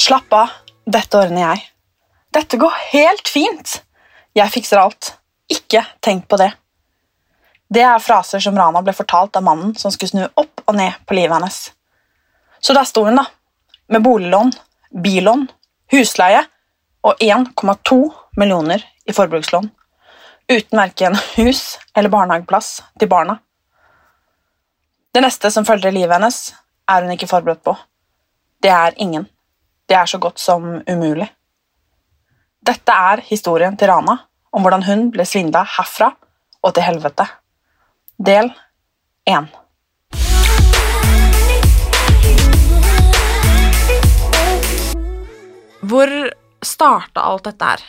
Slapp av, dette ordner jeg. Dette går helt fint. Jeg fikser alt. Ikke tenk på det. Det er fraser som Rana ble fortalt av mannen som skulle snu opp og ned på livet hennes. Så der sto hun, da, med boliglån, billån, husleie og 1,2 millioner i forbrukslån, uten verken hus eller barnehageplass til barna. Det neste som følger livet hennes, er hun ikke forberedt på. Det er ingen. Det er så godt som umulig. Dette er historien til Rana om hvordan hun ble svindla herfra og til helvete. Del 1. Hvor starta alt dette her?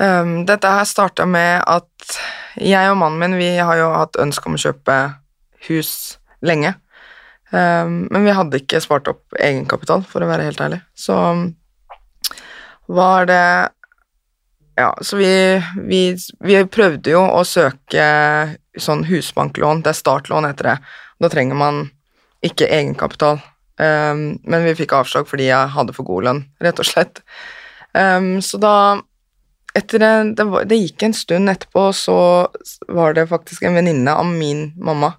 Um, dette her starta med at jeg og mannen min vi har jo hatt ønske om å kjøpe hus lenge. Um, men vi hadde ikke spart opp egenkapital, for å være helt ærlig. Så var det Ja, så vi, vi, vi prøvde jo å søke sånn husbanklån. Det er startlån, heter det. Da trenger man ikke egenkapital. Um, men vi fikk avslag fordi jeg hadde for god lønn, rett og slett. Um, så da etter det, det, var, det gikk en stund etterpå, så var det faktisk en venninne av min mamma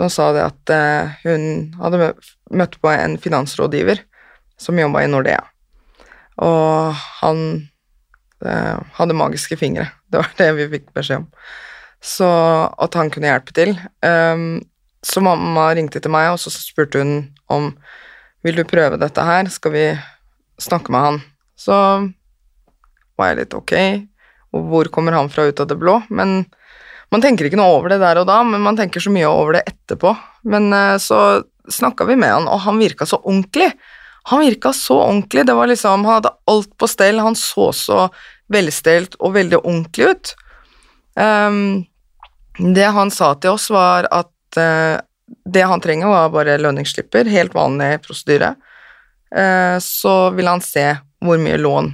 som sa det at eh, hun hadde møtt på en finansrådgiver som jobba i Nordea. Og han eh, hadde magiske fingre. Det var det vi fikk beskjed om. Så at han kunne hjelpe til. Um, så mamma ringte til meg, og så spurte hun om vil du prøve dette her, skal vi snakke med han. Så var jeg litt ok, og hvor kommer han fra ut av det blå? Men man tenker ikke noe over det der og da, men man tenker så mye over det etterpå. Men eh, så snakka vi med han, og han virka så ordentlig. Han virka så ordentlig. Det var liksom, Han hadde alt på stell, han så så velstelt og veldig ordentlig ut. Um, det han sa til oss, var at uh, det han trenger, var bare lønningsslipper, helt vanlig prosedyre. Uh, så vil han se hvor mye lån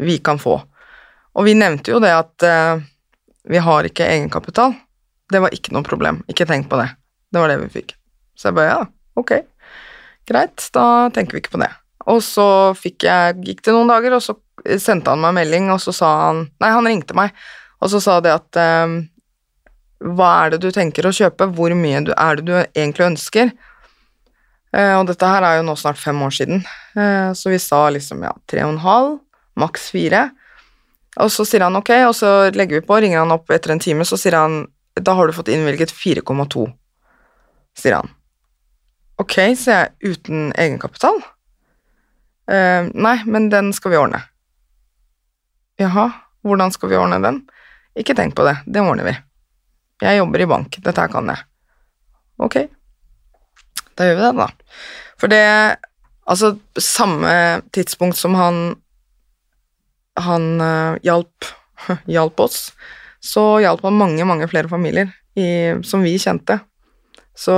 vi kan få. Og vi nevnte jo det at eh, vi har ikke egenkapital. Det var ikke noe problem. Ikke tenk på det. Det var det vi fikk. Så jeg bare ja, ok, greit, da tenker vi ikke på det. Og så fikk jeg, gikk det noen dager, og så sendte han meg melding, og så sa han Nei, han ringte meg, og så sa det at ehm, Hva er det du tenker å kjøpe? Hvor mye er det du egentlig ønsker? Eh, og dette her er jo nå snart fem år siden, eh, så vi sa liksom ja, tre og en halv, maks fire. Og så sier han ok, og så legger vi på, ringer han opp etter en time, så sier han da har du fått innvilget 4,2, sier han. Ok, sier jeg, uten egenkapital? Uh, nei, men den skal vi ordne. Jaha, hvordan skal vi ordne den? Ikke tenk på det, det ordner vi. Jeg jobber i bank, dette her kan jeg. Ok, da gjør vi det, da. For det Altså, samme tidspunkt som han han eh, hjalp, hjalp oss, så hjalp han mange, mange flere familier i, som vi kjente. Så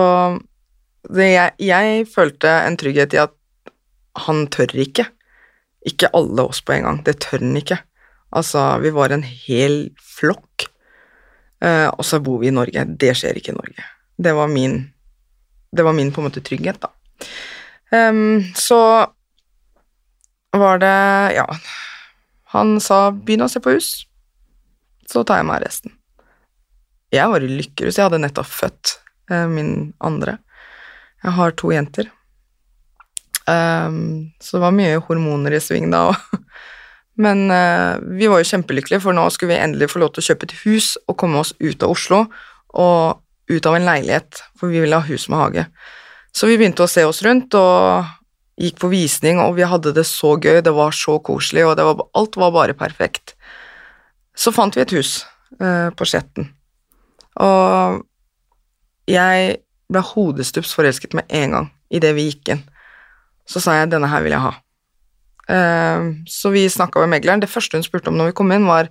det, jeg, jeg følte en trygghet i at han tør ikke. Ikke alle oss på en gang. Det tør han ikke. Altså, vi var en hel flokk, eh, og så bor vi i Norge. Det skjer ikke i Norge. Det var min, det var min på en måte trygghet, da. Um, så var det Ja, han sa 'begynn å se på hus'. så tar jeg meg av resten. Jeg var i lykkerus, jeg hadde nettopp født eh, min andre. Jeg har to jenter. Um, så det var mye hormoner i sving da òg. Men uh, vi var jo kjempelykkelige, for nå skulle vi endelig få lov til å kjøpe et hus og komme oss ut av Oslo og ut av en leilighet, for vi ville ha hus med hage. Så vi begynte å se oss rundt og gikk på visning, og vi hadde det så gøy, det var så koselig, og var, alt var bare perfekt. Så fant vi et hus eh, på Skjetten, og jeg ble hodestups forelsket med en gang idet vi gikk inn. Så sa jeg 'denne her vil jeg ha'. Eh, så vi snakka med megleren. Det første hun spurte om når vi kom inn, var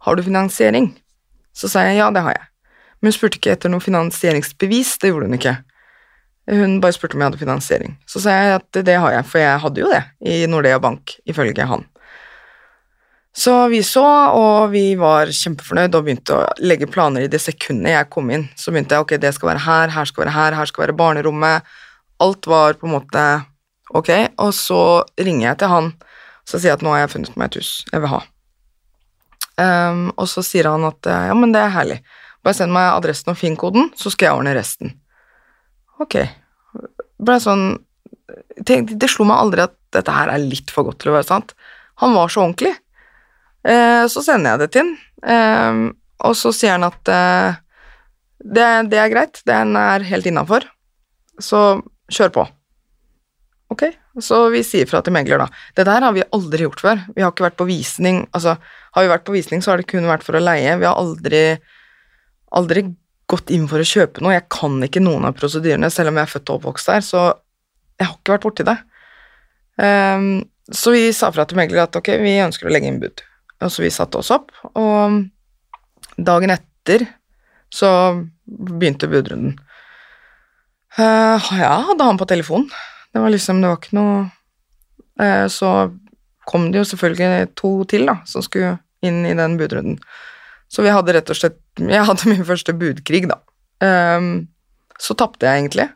'har du finansiering'? Så sa jeg ja, det har jeg. Men hun spurte ikke etter noe finansieringsbevis, det gjorde hun ikke. Hun bare spurte om jeg hadde finansiering. Så sa jeg at det, har jeg, for jeg hadde jo det i Nordea Bank, ifølge han. Så vi så, og vi var kjempefornøyd og begynte å legge planer i det sekundet jeg kom inn. Så begynte jeg ok, det skal være her, her skal være her, her skal være barnerommet. Alt var på en måte ok, og så ringer jeg til han så sier jeg at nå har jeg funnet meg et hus jeg vil ha. Um, og så sier han at ja, men det er herlig, bare send meg adressen og finkoden, så skal jeg ordne resten. Ok. Ble sånn tenk, Det slo meg aldri at dette her er litt for godt til å være sant. Han var så ordentlig. Eh, så sender jeg det til han, eh, og så sier han at eh, det, det, er greit, den er helt innafor, så kjør på. Ok, så vi sier fra til megler, da. Det der har vi aldri gjort før. Vi har ikke vært på visning, altså har vi vært på visning, så har det kun vært for å leie. Vi har aldri, aldri gått inn for å kjøpe noe. Jeg kan ikke noen av prosedyrene, selv om jeg er født og oppvokst der, så jeg har ikke vært borti det. Um, så vi sa fra til megler at ok, vi ønsker å legge inn bud. Og så vi satte oss opp, og dagen etter så begynte budrunden. Uh, ja, hadde han på telefon. Det var liksom Det var ikke noe uh, Så kom det jo selvfølgelig to til, da, som skulle inn i den budrunden. Så vi hadde rett og slett Jeg hadde min første budkrig, da. Um, så tapte jeg egentlig,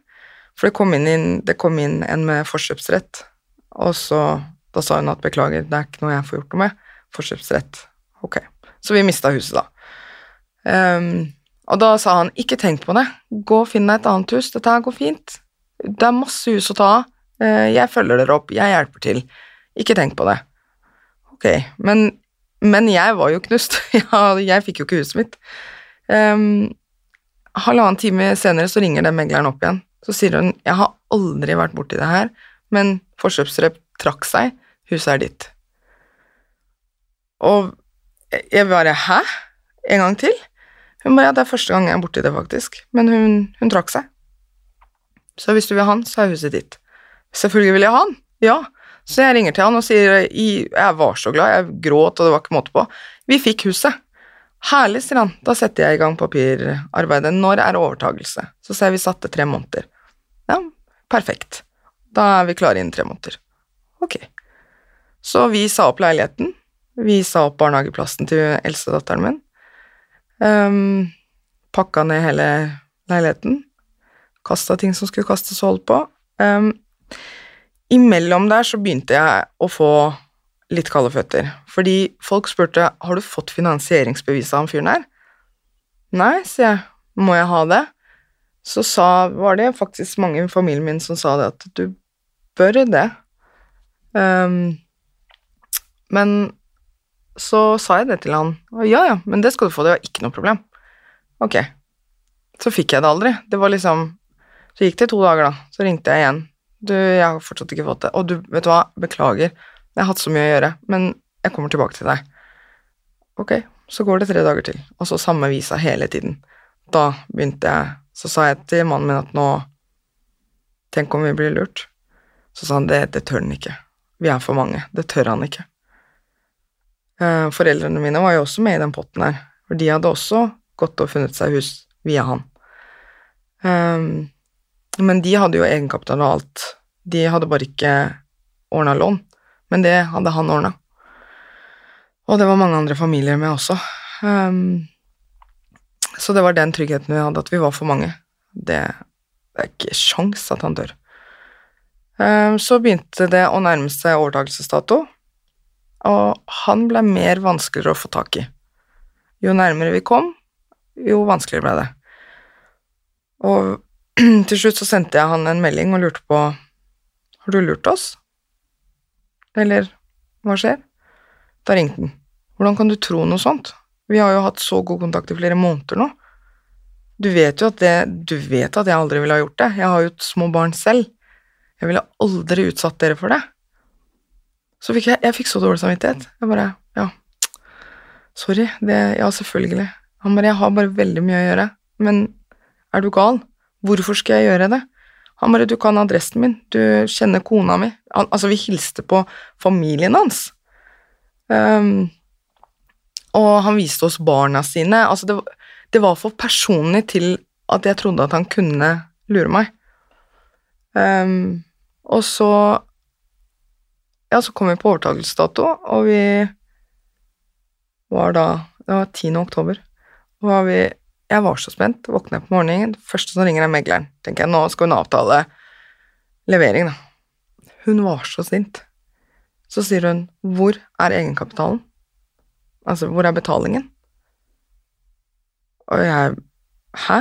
for det kom, inn, det kom inn en med forkjøpsrett, og så da sa hun at beklager, det er ikke noe jeg får gjort noe med forkjøpsrett. Ok. Så vi mista huset, da. Um, og da sa han ikke tenk på det, gå og finn deg et annet hus, dette her går fint. Det er masse hus å ta av, uh, jeg følger dere opp, jeg hjelper til, ikke tenk på det. Ok, men, men jeg var jo knust, jeg fikk jo ikke huset mitt. Um, halvannen time senere så ringer den megleren opp igjen, så sier hun jeg har aldri vært borti det her, men forkjøpsrep trakk seg, huset er ditt. Og jeg bare Hæ? En gang til? Hun bare Ja, det er første gang jeg er borti det, faktisk. Men hun, hun trakk seg. Så hvis du vil ha han, så er huset ditt. Selvfølgelig vil jeg ha han. Ja. Så jeg ringer til han og sier Jeg var så glad, jeg gråt, og det var ikke måte på. Vi fikk huset. Herlig, sier han. Da setter jeg i gang papirarbeidet. Når er overtagelse? Så sier vi satte tre måneder. Ja, perfekt. Da er vi klare innen tre måneder. Ok. Så vi sa opp leiligheten, vi sa opp barnehageplassen til eldstedatteren min. Um, pakka ned hele leiligheten. Kasta ting som skulle kastes og holdt på. Um, imellom der så begynte jeg å få litt kalde føtter, fordi folk spurte har du fått finansieringsbevis av han fyren her. Nei, sier jeg, må jeg ha det? Så sa, var det faktisk mange i familien min som sa det, at du bør det. Um, men så sa jeg det til han, og ja ja, men det skal du få, det var ikke noe problem. Ok. Så fikk jeg det aldri. Det var liksom Så gikk det to dager, da. Så ringte jeg igjen. Du, jeg har fortsatt ikke fått det. Og du, vet du hva, beklager. Jeg har hatt så mye å gjøre, men jeg kommer tilbake til deg. Ok, så går det tre dager til, og så samme visa hele tiden. Da begynte jeg Så sa jeg til mannen min at nå Tenk om vi blir lurt. Så sa han det, det tør han ikke. Vi er for mange. Det tør han ikke. Eh, foreldrene mine var jo også med i den potten her, for de hadde også gått og funnet seg hus via han. Um, men de hadde jo egenkapital og alt. De hadde bare ikke ordna lån, men det hadde han ordna. Og det var mange andre familier med også. Um, så det var den tryggheten vi hadde, at vi var for mange. Det, det er ikke sjans at han dør. Um, så begynte det å nærme seg overtakelsesdato, og han ble mer vanskeligere å få tak i jo nærmere vi kom, jo vanskeligere ble det. Og til slutt så sendte jeg han en melding og lurte på Har du lurt oss? Eller hva skjer? Da ringte han. Hvordan kan du tro noe sånt? Vi har jo hatt så god kontakt i flere måneder nå. Du vet jo at det Du vet at jeg aldri ville ha gjort det. Jeg har jo små barn selv. Jeg ville aldri utsatt dere for det. Så fikk jeg, jeg fikk så dårlig samvittighet. Jeg bare Ja, sorry. Det, ja, selvfølgelig. Han bare Jeg har bare veldig mye å gjøre. Men er du gal? Hvorfor skal jeg gjøre det? Han bare Du kan adressen min. Du kjenner kona mi. Han, altså, vi hilste på familien hans. Um, og han viste oss barna sine. Altså, det, det var for personlig til at jeg trodde at han kunne lure meg. Um, og så Ja, så kom vi på overtakelsesdato, og vi var da Det var 10. oktober. Og var vi Jeg var så spent. Våkna på morgenen. Første som ringer er megleren. Tenker jeg, nå skal hun avtale levering, da. Hun var så sint. Så sier hun 'Hvor er egenkapitalen?' Altså, hvor er betalingen? Og jeg Hæ?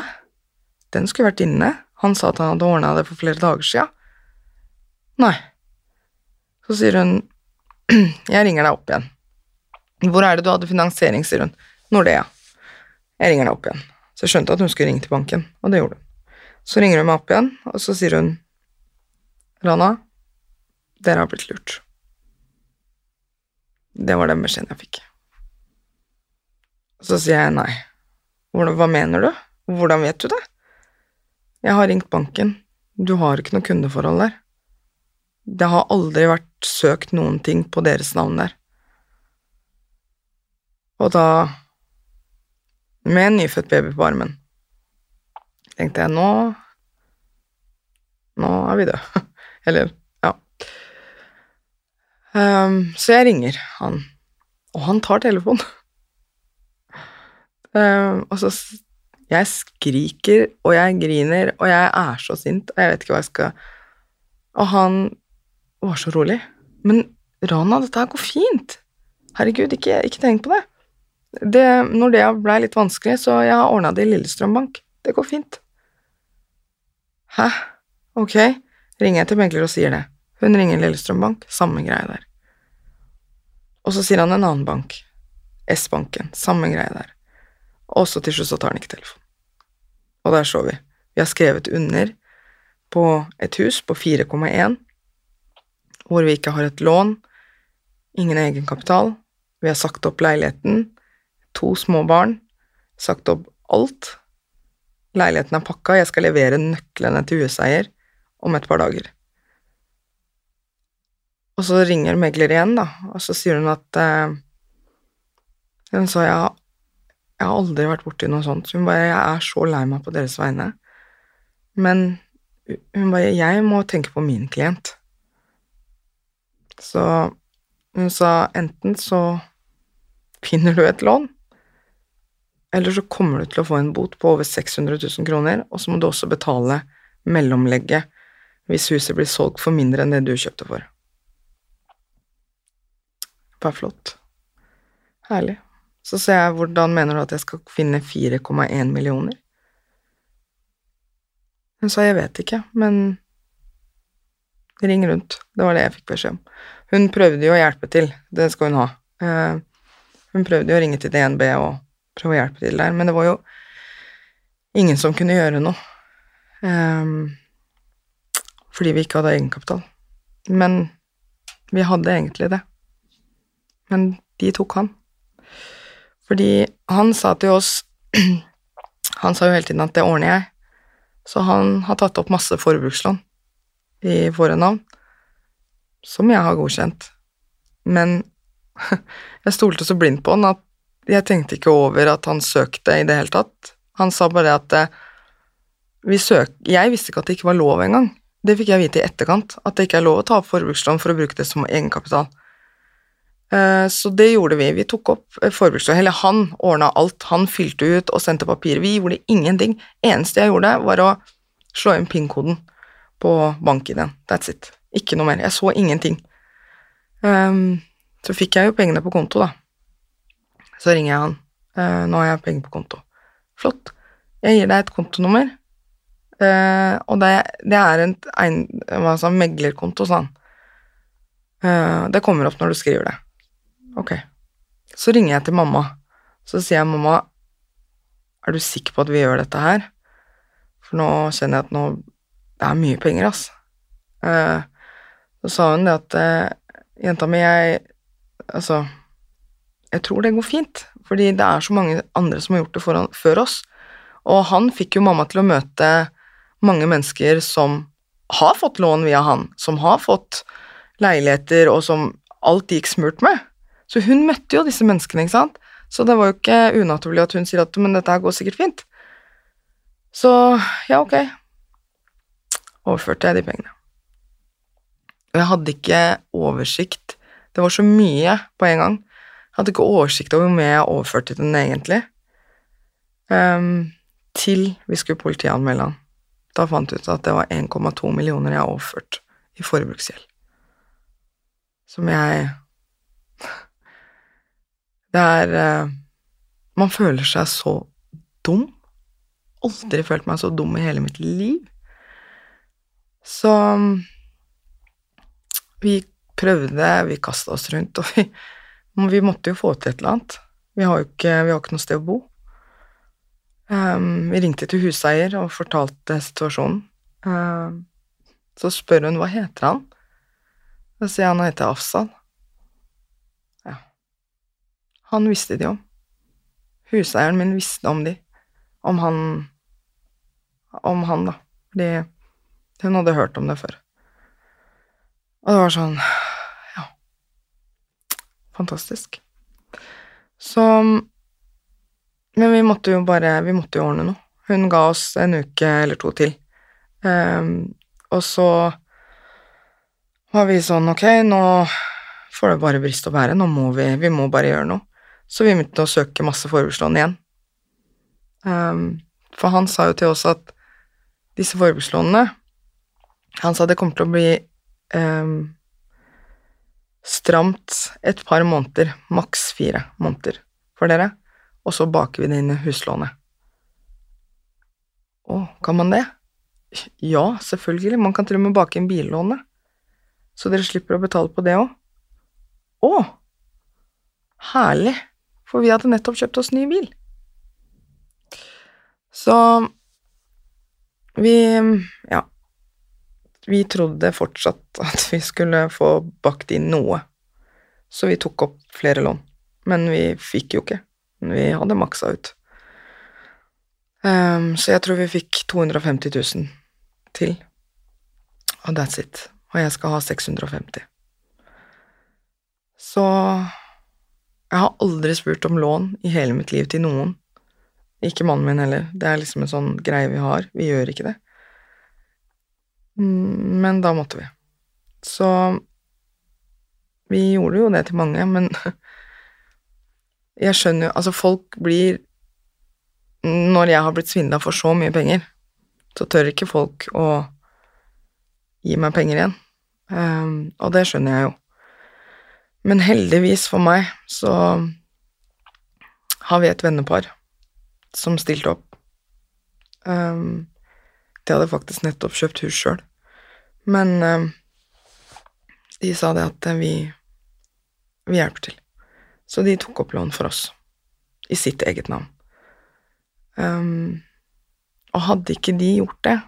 Den skulle vært inne. Han sa at han hadde ordna det for flere dager sia. Nei. Så sier hun Jeg ringer deg opp igjen. Hvor er det du hadde finansiering, sier hun. Nordea. Jeg ringer deg opp igjen. Så jeg skjønte at hun skulle ringe til banken, og det gjorde hun. Så ringer hun meg opp igjen, og så sier hun Rana, dere har blitt lurt. Det var den beskjeden jeg fikk. Så sier jeg nei. Hva mener du? Hvordan vet du det? Jeg har ringt banken. Du har ikke noe kundeforhold der. Det har aldri vært søkt noen ting på deres navn der. Og da, med en nyfødt baby på armen, tenkte jeg nå Nå er vi døde. Eller, ja. Um, så jeg ringer han, og han tar telefonen. Um, og så Jeg skriker, og jeg griner, og jeg er så sint, og jeg vet ikke hva jeg skal Og han var så rolig. Men Rana, dette her går fint. Herregud, ikke, ikke tenk på det. Det. Når det blei litt vanskelig, så jeg har ordna det i Lillestrøm Bank. Det går fint. Hæ? Ok. Ringer jeg til megler og sier det. Hun ringer Lillestrøm Bank, samme greie der. Og så sier han en annen bank, S-banken, samme greie der. Og så til slutt så tar han ikke telefonen. Og der så vi. Vi har skrevet under på et hus på 4,1, hvor vi ikke har et lån, ingen egenkapital, vi har sagt opp leiligheten, to små barn, sagt opp alt. Leiligheten er pakka, jeg skal levere nøklene til huseier om et par dager. Og så ringer megler igjen, da, og så sier hun at eh, Hun sa jeg, jeg har aldri vært borti noe sånt. Så hun bare Jeg er så lei meg på deres vegne. Men hun bare Jeg må tenke på min klient. Så hun sa enten så finner du et lån, eller så kommer du til å få en bot på over 600 000 kroner, og så må du også betale mellomlegget hvis huset blir solgt for mindre enn det du kjøpte for. Bare flott. Herlig. Så ser jeg hvordan mener du at jeg skal finne 4,1 millioner? Hun sa jeg vet ikke, men ring rundt. Det var det jeg fikk beskjed om. Hun prøvde jo å hjelpe til, det skal hun ha. Eh, hun prøvde jo å ringe til DNB og prøve å hjelpe til der, men det var jo ingen som kunne gjøre noe. Um, fordi vi ikke hadde egenkapital. Men vi hadde egentlig det. Men de tok han. Fordi han sa til oss Han sa jo hele tiden at det ordner jeg. Så han har tatt opp masse forbrukslån i våre navn, som jeg har godkjent. Men jeg stolte så blindt på han at jeg tenkte ikke over at han søkte i det hele tatt. Han sa bare at eh, vi søk... Jeg visste ikke at det ikke var lov engang. Det fikk jeg vite i etterkant, at det ikke er lov å ta opp forbrukslån for å bruke det som egenkapital. Eh, så det gjorde vi. Vi tok opp eh, forbrukslån. Eller han ordna alt. Han fylte ut og sendte papir. Vi gjorde ingenting. Eneste jeg gjorde, var å slå inn PIN-koden på bank-ID-en. That's it. Ikke noe mer. Jeg så ingenting. Så fikk jeg jo pengene på konto, da. Så ringer jeg han. Uh, nå har jeg penger på konto. Flott. Jeg gir deg et kontonummer, uh, og det, det er en, en hva sa meglerkonto, sa han. Uh, det kommer opp når du skriver det. Ok. Så ringer jeg til mamma. Så sier jeg, mamma, er du sikker på at vi gjør dette her? For nå kjenner jeg at nå Det er mye penger. Eh, så sa hun det at jenta mi, jeg Altså, jeg tror det går fint, fordi det er så mange andre som har gjort det foran, før oss. Og han fikk jo mamma til å møte mange mennesker som har fått lån via han, som har fått leiligheter, og som alt gikk smurt med. Så hun møtte jo disse menneskene, ikke sant. Så det var jo ikke unaturlig at hun sier at men dette her går sikkert fint. Så ja, ok. Overførte jeg de pengene. Og jeg hadde ikke oversikt Det var så mye på en gang. Hadde ikke oversikt over hvor mye jeg overførte til den egentlig. Um, til vi skulle politianmelde han. Da fant jeg ut at det var 1,2 millioner jeg har overført i forbruksgjeld. Som jeg Det er uh, Man føler seg så dum. Aldri følt meg så dum i hele mitt liv. Så vi prøvde, vi kasta oss rundt, og vi, vi, måtte jo få til et eller annet. Vi har jo ikke, har ikke noe sted å bo. Um, vi ringte til huseier og fortalte situasjonen. Um, så spør hun hva heter han. Så sier han han heter Afsal. Ja. Han visste de om. Huseieren min visste om de. Om han Om han, da. Fordi hun hadde hørt om det før. Og det var sånn. Fantastisk. Så Men vi måtte jo bare Vi måtte jo ordne noe. Hun ga oss en uke eller to til. Um, og så var vi sånn Ok, nå får det bare briste og bære. Nå må vi Vi må bare gjøre noe. Så vi begynte å søke masse forbrukslån igjen. Um, for han sa jo til oss at disse forbrukslånene Han sa det kommer til å bli um, stramt et par måneder, maks fire måneder for dere, og så baker vi det inn i huslånet. Å, kan man det? Ja, selvfølgelig, man kan til og med bake inn billånet, så dere slipper å betale på det òg. Å, herlig, for vi hadde nettopp kjøpt oss ny bil. Så vi, ja, vi trodde fortsatt at vi skulle få bakt inn noe, så vi tok opp flere lån. Men vi fikk jo ikke. Vi hadde maksa ut. Um, så jeg tror vi fikk 250 000 til, og that's it. Og jeg skal ha 650. Så jeg har aldri spurt om lån i hele mitt liv til noen. Ikke mannen min heller. Det er liksom en sånn greie vi har. Vi gjør ikke det. Mm, men da måtte vi. Så vi gjorde jo det til mange, men jeg skjønner jo Altså, folk blir Når jeg har blitt svindla for så mye penger, så tør ikke folk å gi meg penger igjen. Um, og det skjønner jeg jo. Men heldigvis for meg så har vi et vennepar som stilte opp. Um, de hadde faktisk nettopp kjøpt hus sjøl. Men eh, de sa det at uh, vi, vi hjelper til. Så de tok opp lån for oss, i sitt eget navn. Um, og hadde ikke de gjort det,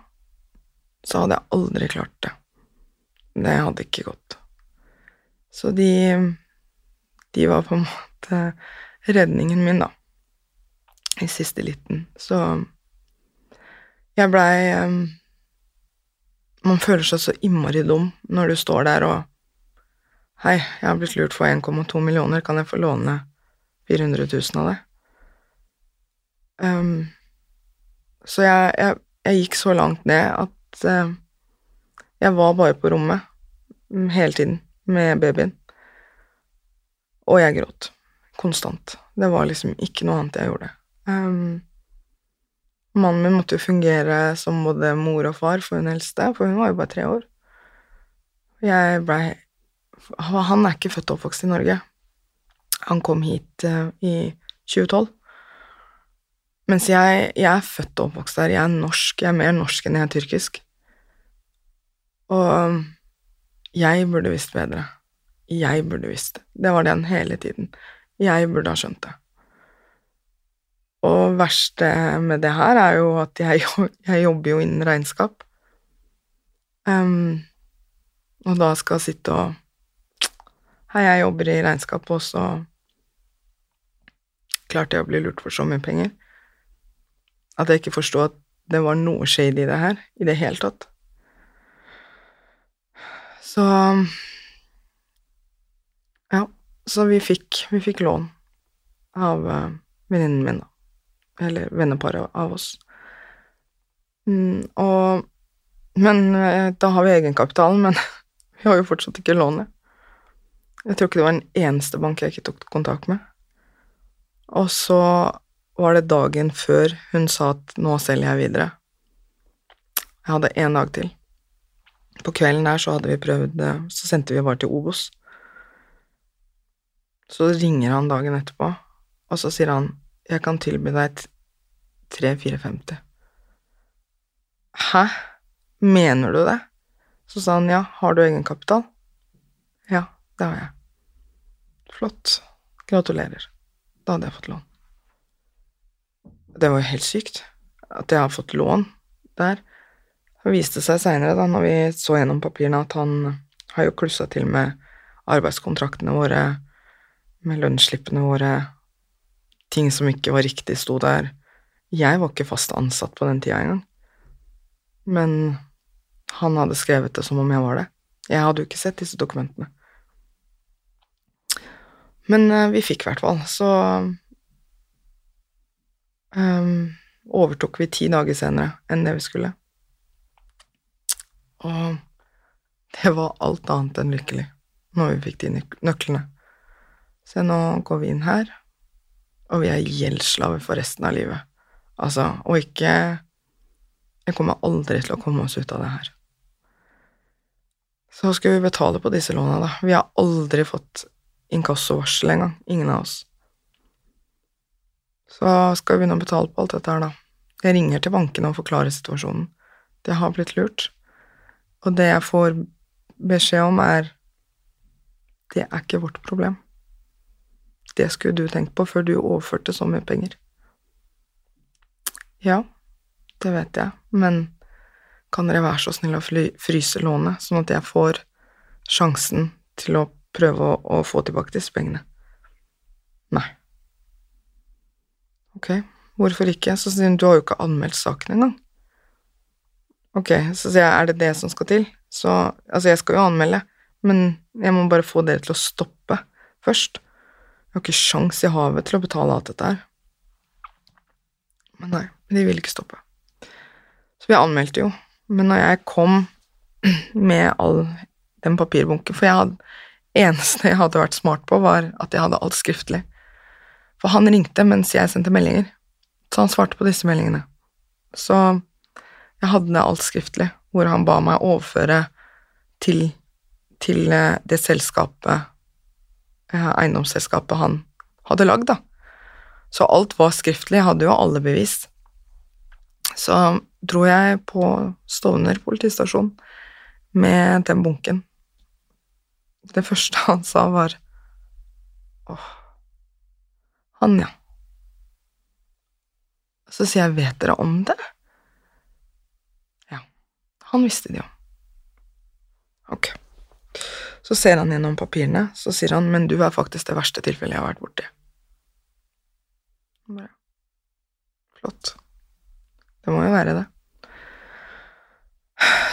så hadde jeg aldri klart det. Det hadde ikke gått. Så de De var på en måte redningen min, da, i siste liten. Så jeg blei um, Man føler seg så innmari dum når du står der og Hei, jeg har blitt lurt for 1,2 millioner, kan jeg få låne 400 000 av det? Um, så jeg, jeg, jeg, gikk så langt ned at uh, jeg var bare på rommet mm, hele tiden med babyen. Og jeg gråt. Konstant. Det var liksom ikke noe annet jeg gjorde. Um, Mannen min måtte jo fungere som både mor og far for hun eldste, for hun var jo bare tre år. Jeg blei Han er ikke født og oppvokst i Norge. Han kom hit uh, i 2012 Mens jeg, jeg er født og oppvokst der. Jeg er norsk. Jeg er mer norsk enn jeg er tyrkisk. Og jeg burde visst bedre. Jeg burde visst. Det var den hele tiden. Jeg burde ha skjønt det. Og verste med det her er jo at jeg, jeg jobber jo innen regnskap. Um, og da skal jeg sitte og Hei, jeg jobber i regnskap, og så klarte jeg å bli lurt for så mye penger. At jeg ikke forsto at det var noe shady i det her i det hele tatt. Så Ja, så vi fikk, vi fikk lån av uh, venninnen min, da. Eller venneparet av oss. Mm, og Men uh, da har vi egenkapitalen, men vi har jo fortsatt ikke lånet. Jeg tror ikke det var den eneste bank jeg ikke tok kontakt med. Og så var det dagen før hun sa at nå selger jeg videre. Jeg hadde én dag til. På kvelden der så hadde vi prøvd Så sendte vi bare til Obos. Så ringer han dagen etterpå, og så sier han 'Jeg kan tilby deg 3450'. Hæ? Mener du det? Så sa han ja, har du egenkapital? Ja, det har jeg. Flott. Gratulerer. Da hadde jeg fått lån. Det var jo helt sykt at jeg har fått lån der. Det viste seg seinere, da når vi så gjennom papirene, at han har jo klussa til med arbeidskontraktene våre, med lønnsslippene våre, ting som ikke var riktig, sto der. Jeg var ikke fast ansatt på den tida engang, men han hadde skrevet det som om jeg var det. Jeg hadde jo ikke sett disse dokumentene. Men uh, vi fikk i hvert fall, så um, overtok vi ti dager senere enn det vi skulle. Og det var alt annet enn lykkelig når vi fikk de nøklene. Så nå går vi inn her, og vi er gjeldsslaver for resten av livet. Altså, og ikke Jeg kommer aldri til å komme oss ut av det her. Så skal vi betale på disse låna, da. Vi har aldri fått inkassovarsel engang. Ingen av oss. Så skal vi begynne å betale på alt dette her, da. Jeg ringer til bankene og forklarer situasjonen. Det har blitt lurt. Og det jeg får beskjed om, er Det er ikke vårt problem. Det skulle du tenkt på før du overførte så mye penger. Ja, det vet jeg, men kan dere være så snill å fryse lånet, sånn at jeg får sjansen til å prøve å, å få tilbake disse pengene? Nei. Ok, hvorfor ikke? Så sier hun, du har jo ikke anmeldt saken engang. Ok, så sier jeg, er det det som skal til? Så, altså, jeg skal jo anmelde, men jeg må bare få dere til å stoppe først. Jeg har ikke sjans i havet til å betale alt dette her. Men nei, de vil ikke stoppe. Så vi anmeldte jo, men når jeg kom med all den papirbunken For jeg hadde, eneste jeg hadde vært smart på, var at jeg hadde alt skriftlig. For han ringte mens jeg sendte meldinger, så han svarte på disse meldingene. Så jeg hadde alt skriftlig, hvor han ba meg overføre til, til eh, det selskapet, eiendomsselskapet han hadde lagd, da. Så alt var skriftlig, jeg hadde jo alle bevis. Så dro jeg på Stovner politistasjon med den bunken. Det første han sa, var åh, han, ja. Så sier jeg, vet dere om det? Ja, han visste det jo. Ok. Så ser han gjennom papirene, så sier han, men du er faktisk det verste tilfellet jeg har vært borti. Flott. Det må jo være det.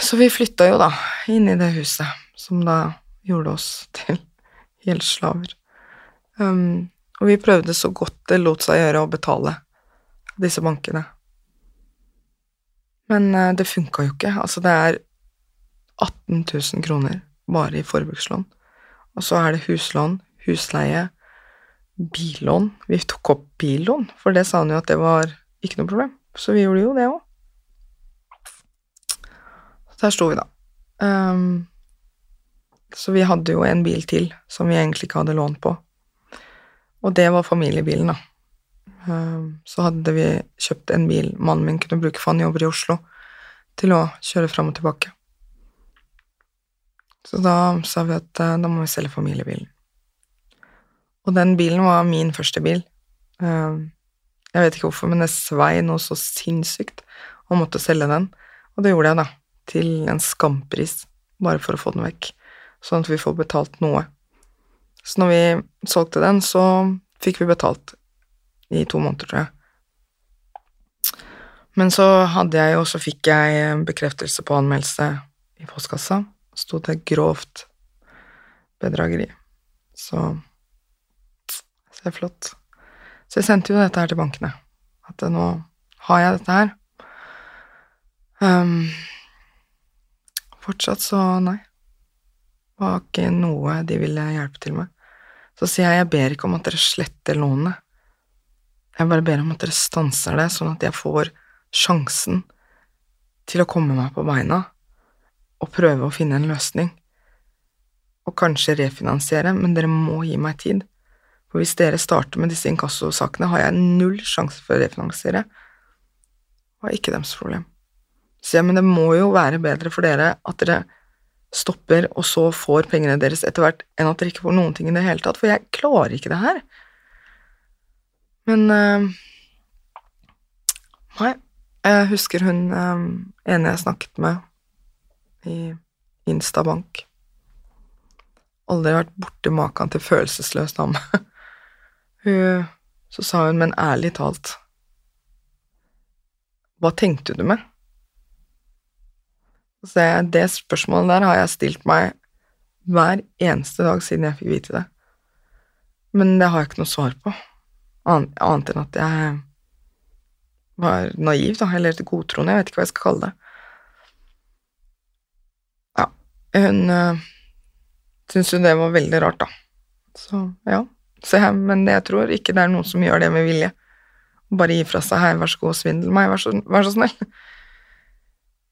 Så vi flytta jo da inn i det huset, som da gjorde oss til gjeldsslaver. Um, og vi prøvde så godt det lot seg gjøre å betale disse bankene. Men uh, det funka jo ikke. Altså, det er 18 000 kroner bare i forbrukslån. Og så er det huslån, husleie, billån. Vi tok opp billån, for det sa han jo at det var ikke noe problem. Så vi gjorde jo det òg. Der sto vi, da. Um, så vi hadde jo en bil til som vi egentlig ikke hadde lånt på. Og det var familiebilen, da. Um, så hadde vi kjøpt en bil mannen min kunne bruke, for han jobber i Oslo, til å kjøre fram og tilbake. Så da sa vi at eh, da må vi selge familiebilen. Og den bilen var min første bil. Eh, jeg vet ikke hvorfor, men det svei noe så sinnssykt og måtte selge den. Og det gjorde jeg, da, til en skampris, bare for å få den vekk, sånn at vi får betalt noe. Så når vi solgte den, så fikk vi betalt i to måneder, tror jeg. Men så hadde jeg jo, så fikk jeg bekreftelse på anmeldelse i postkassa. Sto til grovt bedrageri. Så Så det er flott. Så jeg sendte jo dette her til bankene. At nå har jeg dette her. Um, fortsatt så nei. Det var ikke noe de ville hjelpe til med. Så sier jeg jeg ber ikke om at dere sletter lånet. Jeg bare ber om at dere stanser det, sånn at jeg får sjansen til å komme meg på beina og prøve å finne en løsning. Og kanskje refinansiere, men dere må gi meg tid. For hvis dere starter med disse inkassosakene, har jeg null sjanse for å refinansiere. Det var ikke deres problem. Så ja, men det må jo være bedre for dere at dere stopper, og så får pengene deres etter hvert, enn at dere ikke får noen ting i det hele tatt, for jeg klarer ikke det her. Men uh, Nei, jeg husker hun um, ene jeg snakket med i Instabank. Aldri vært borti maken til følelsesløs dame. så sa hun, men ærlig talt, hva tenkte du med? Så det spørsmålet der har jeg stilt meg hver eneste dag siden jeg fikk vite det. Men det har jeg ikke noe svar på, annet enn at jeg var naiv, da, eller godtroende, jeg vet ikke hva jeg skal kalle det. Ja, hun uh, syntes jo det var veldig rart, da. Så ja, så jeg, men jeg tror ikke det er noen som gjør det med vilje. Bare gi fra seg 'hei, vær så god, svindel meg, vær så, vær så snill'.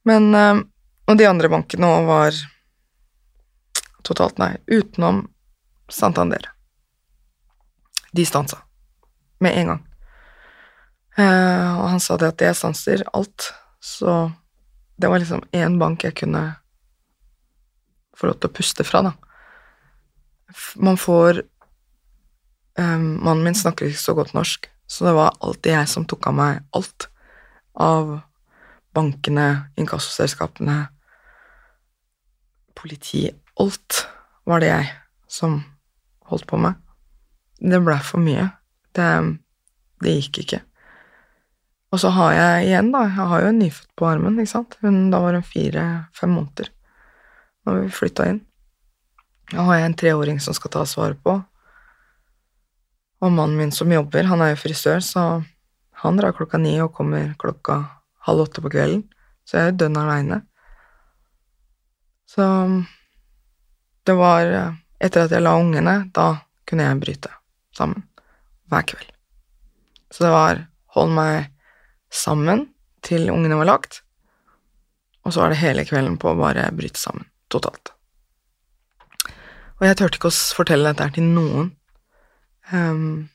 Men uh, og de andre bankene òg var totalt nei, utenom Santander. De stansa med en gang. Uh, og han sa det at jeg stanser alt, så det var liksom én bank jeg kunne få lov til å puste fra, da. Man får um, Mannen min snakker ikke så godt norsk, så det var alltid jeg som tok av meg alt av bankene, inkassoselskapene, politi Alt var det jeg som holdt på med. Det blei for mye. Det, det, gikk ikke. Og så har jeg igjen, da, jeg har jo en nyfødt på armen, ikke sant. Hun, da var hun fire-fem måneder da vi flytta inn. Da har jeg en treåring som skal ta svaret på. Og mannen min som jobber, han er jo frisør, så han drar klokka ni og kommer klokka halv åtte på kvelden. Så jeg er jo dønn aleine. Så det var Etter at jeg la ungene, da kunne jeg bryte sammen hver kveld. Så det var hold meg sammen til ungene var lagt, og så var det hele kvelden på å bare bryte sammen totalt. Og jeg turte ikke å fortelle dette til noen. Um,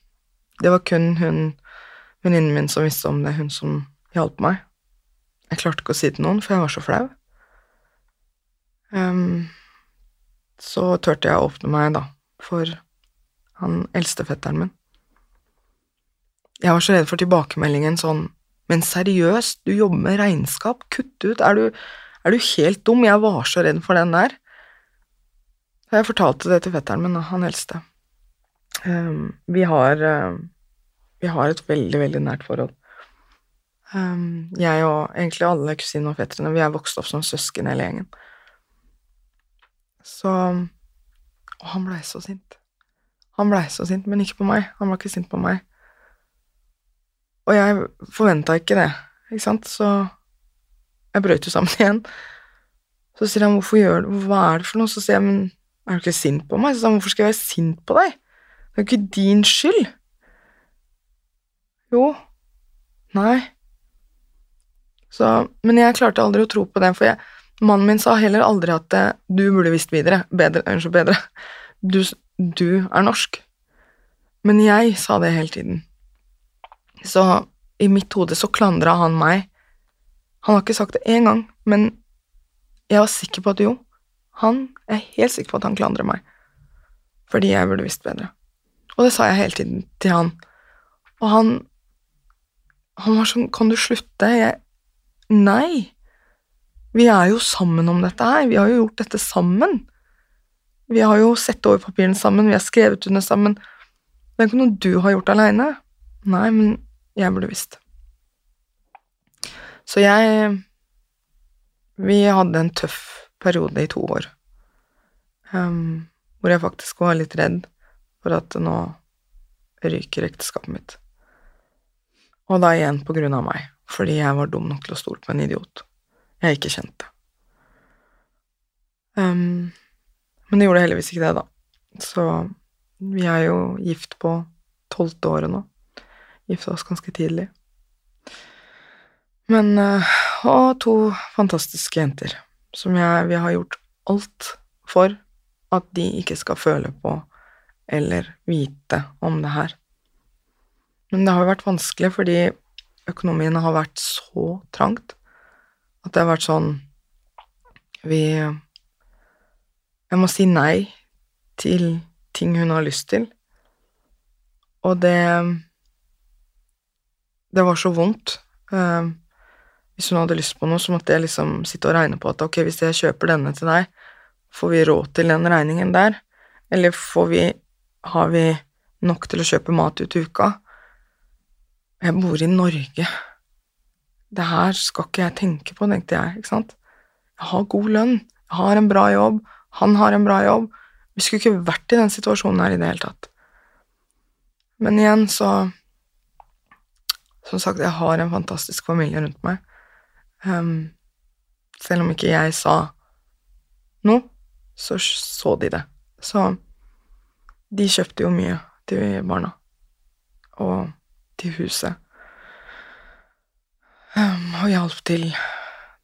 det var kun hun venninnen min som visste om det, hun som hjalp meg. Jeg klarte ikke å si det til noen, for jeg var så flau. Um, så turte jeg å åpne meg, da, for han eldstefetteren min. Jeg var så redd for tilbakemeldingen sånn Men seriøst, du jobber med regnskap, kutt ut, er du, er du helt dum? Jeg var så redd for den der. Så jeg fortalte det til fetteren min, han eldste. Um, vi har um, Vi har et veldig, veldig nært forhold. Um, jeg og egentlig alle kusiner og fetterne, vi er vokst opp som søsken hele gjengen. Så Og han blei så sint. Han blei så sint, men ikke på meg. Han var ikke sint på meg. Og jeg forventa ikke det, ikke sant, så jeg brøt jo sammen igjen. Så sier han 'hvorfor gjør du Hva er det for noe?' Så sier jeg 'men er du ikke sint på meg?' Så sier han 'hvorfor skal jeg være sint på deg? Det er jo ikke din skyld'. Jo. Nei. Så Men jeg klarte aldri å tro på det, for jeg Mannen min sa heller aldri at eh, du burde visst videre, bedre, unnskyld, bedre, du, du er norsk. Men jeg sa det hele tiden. Så i mitt hode så klandra han meg. Han har ikke sagt det én gang, men jeg var sikker på at jo, han er helt sikker på at han klandrer meg. Fordi jeg burde visst bedre. Og det sa jeg hele tiden til han. Og han Han var sånn Kan du slutte? Jeg Nei. Vi er jo sammen om dette her. Vi har jo gjort dette sammen. Vi har jo sett over papirene sammen, vi har skrevet under sammen. Det er ikke noe du har gjort aleine. Nei, men jeg burde visst. Så jeg Vi hadde en tøff periode i to år, um, hvor jeg faktisk var litt redd for at nå ryker ekteskapet mitt. Og da igjen på grunn av meg, fordi jeg var dum nok til å stole på en idiot jeg ikke kjente. Um, men det gjorde heldigvis ikke det, da. Så vi er jo gift på tolvte året nå. Gifta oss ganske tidlig. Men uh, Og to fantastiske jenter som jeg, vi har gjort alt for at de ikke skal føle på eller vite om det her. Men det har jo vært vanskelig fordi økonomien har vært så trangt at det har vært sånn Vi Jeg må si nei til ting hun har lyst til, og det Det var så vondt. Uh, hvis hun hadde lyst på noe, så måtte jeg liksom sitte og regne på at ok, hvis jeg kjøper denne til deg, får vi råd til den regningen der? Eller får vi Har vi nok til å kjøpe mat ut i uka? Jeg bor i Norge. Det her skal ikke jeg tenke på, tenkte jeg, ikke sant. Jeg har god lønn, jeg har en bra jobb, han har en bra jobb. Vi skulle ikke vært i den situasjonen her i det hele tatt. Men igjen, så Som sagt, jeg har en fantastisk familie rundt meg. Um, selv om ikke jeg sa noe, så så de det. Så de kjøpte jo mye til barna. Og til huset. Um, og hjalp til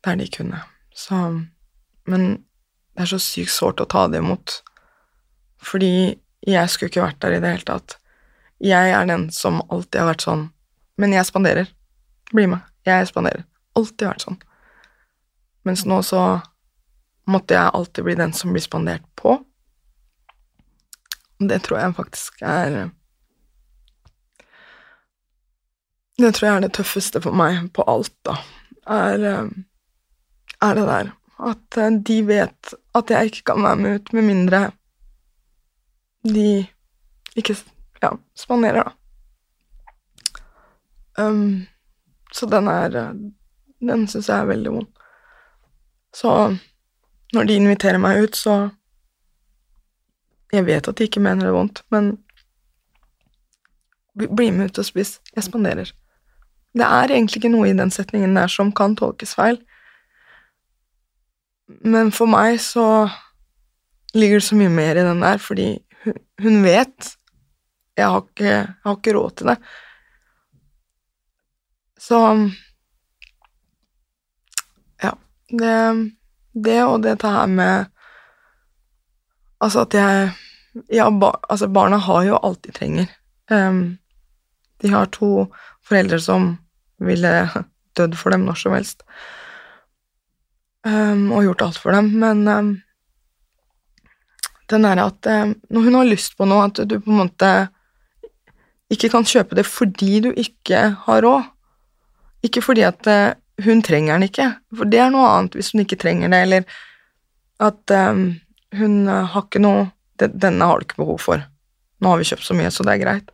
der de kunne. Så Men det er så sykt sårt å ta det imot. Fordi jeg skulle ikke vært der i det hele tatt. Jeg er den som alltid har vært sånn Men jeg spanderer. Bli med. Jeg spanderer. Alltid vært sånn. Mens nå så måtte jeg alltid bli den som blir spandert på. Det tror jeg faktisk er Det tror jeg er det tøffeste for meg på alt, da, er, er det der. At de vet at jeg ikke kan være med ut med mindre de ikke ja, spanderer, da. Um, så den er Den syns jeg er veldig vond. Så når de inviterer meg ut, så Jeg vet at de ikke mener det vondt, men bli med ut og spis. Jeg spanderer. Det er egentlig ikke noe i den setningen der som kan tolkes feil. Men for meg så ligger det så mye mer i den der, fordi hun, vet jeg har, ikke, jeg har ikke råd til det. Så. Det, det og dette her med Altså at jeg Ja, bar, altså barna har jo alt de trenger. Um, de har to foreldre som ville dødd for dem når som helst, um, og gjort alt for dem, men um, den derre at når hun har lyst på noe, at du på en måte ikke kan kjøpe det fordi du ikke har råd, ikke fordi at uh, hun trenger den ikke, for det er noe annet hvis hun ikke trenger det, eller at hun uh, har ikke noe Denne har du ikke behov for. Nå har vi kjøpt så mye, så det er greit.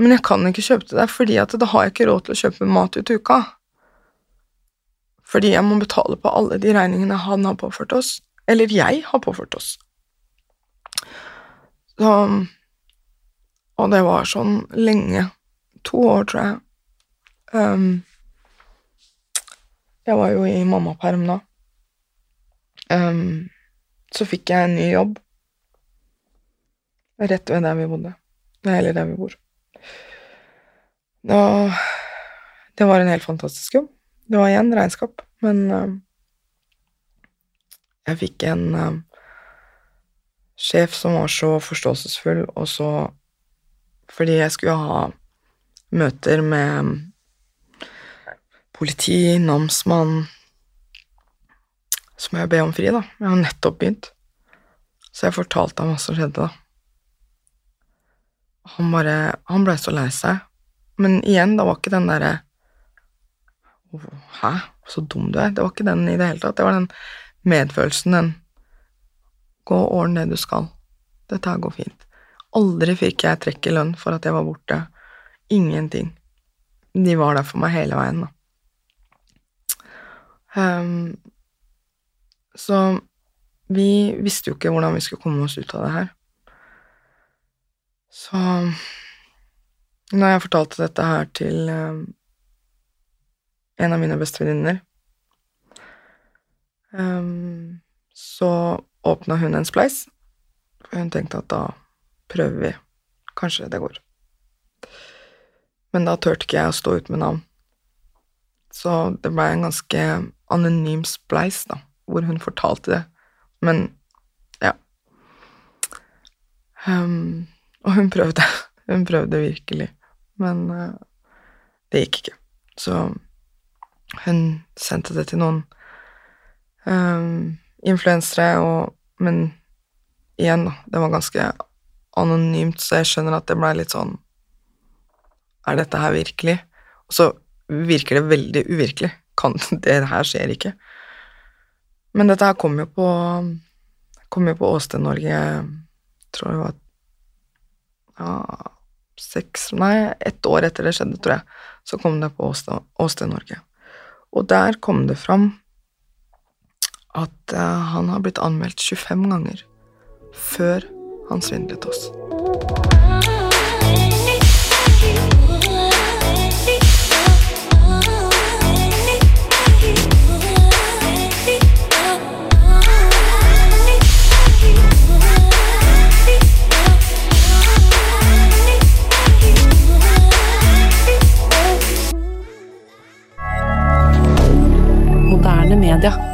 Men jeg kan ikke kjøpe til deg, fordi at da har jeg ikke råd til å kjøpe mat ut uka. Fordi jeg må betale på alle de regningene han har påført oss, eller jeg har påført oss. Så Og det var sånn lenge. To år, tror jeg. Um, jeg var jo i mammaperm da. Um, så fikk jeg en ny jobb rett ved der vi bodde. Eller der vi bor. Og det var en helt fantastisk jobb. Det var igjen regnskap, men uh, jeg fikk en uh, sjef som var så forståelsesfull, og så Fordi jeg skulle ha møter med politi, namsmann Så må jeg be om fri, da. Jeg har nettopp begynt. Så jeg fortalte ham hva som skjedde, da. Han bare Han blei så lei seg. Men igjen, det var ikke den derre Hæ, så dum du er. Det var ikke den i det hele tatt. Det var den medfølelsen, den Gå og ordne det du skal. Dette her går fint. Aldri fikk jeg trekk i lønn for at jeg var borte. Ingenting. De var der for meg hele veien, da. Um, så vi visste jo ikke hvordan vi skulle komme oss ut av det her. Så når jeg fortalte dette her til um, en av mine bestevenninner, um, så åpna hun en spleis. For hun tenkte at da prøver vi. Kanskje det går. Men da turte ikke jeg å stå ut med navn. Så det blei en ganske anonym spleis, da, hvor hun fortalte det. Men ja. Um, og hun prøvde. Hun prøvde virkelig. Men uh, det gikk ikke. Så hun sendte det til noen um, influensere, og Men igjen, da, det var ganske anonymt, så jeg skjønner at det blei litt sånn Er dette her virkelig? Og så virker det veldig uvirkelig. Kan, det her skjer ikke. Men dette her kom jo på kom jo på Åsted Norge tror det var ja, seks Nei, ett år etter det skjedde, tror jeg, så kom det på Åsted Norge. Og der kom det fram at uh, han har blitt anmeldt 25 ganger før han svindlet oss. rien d'heure.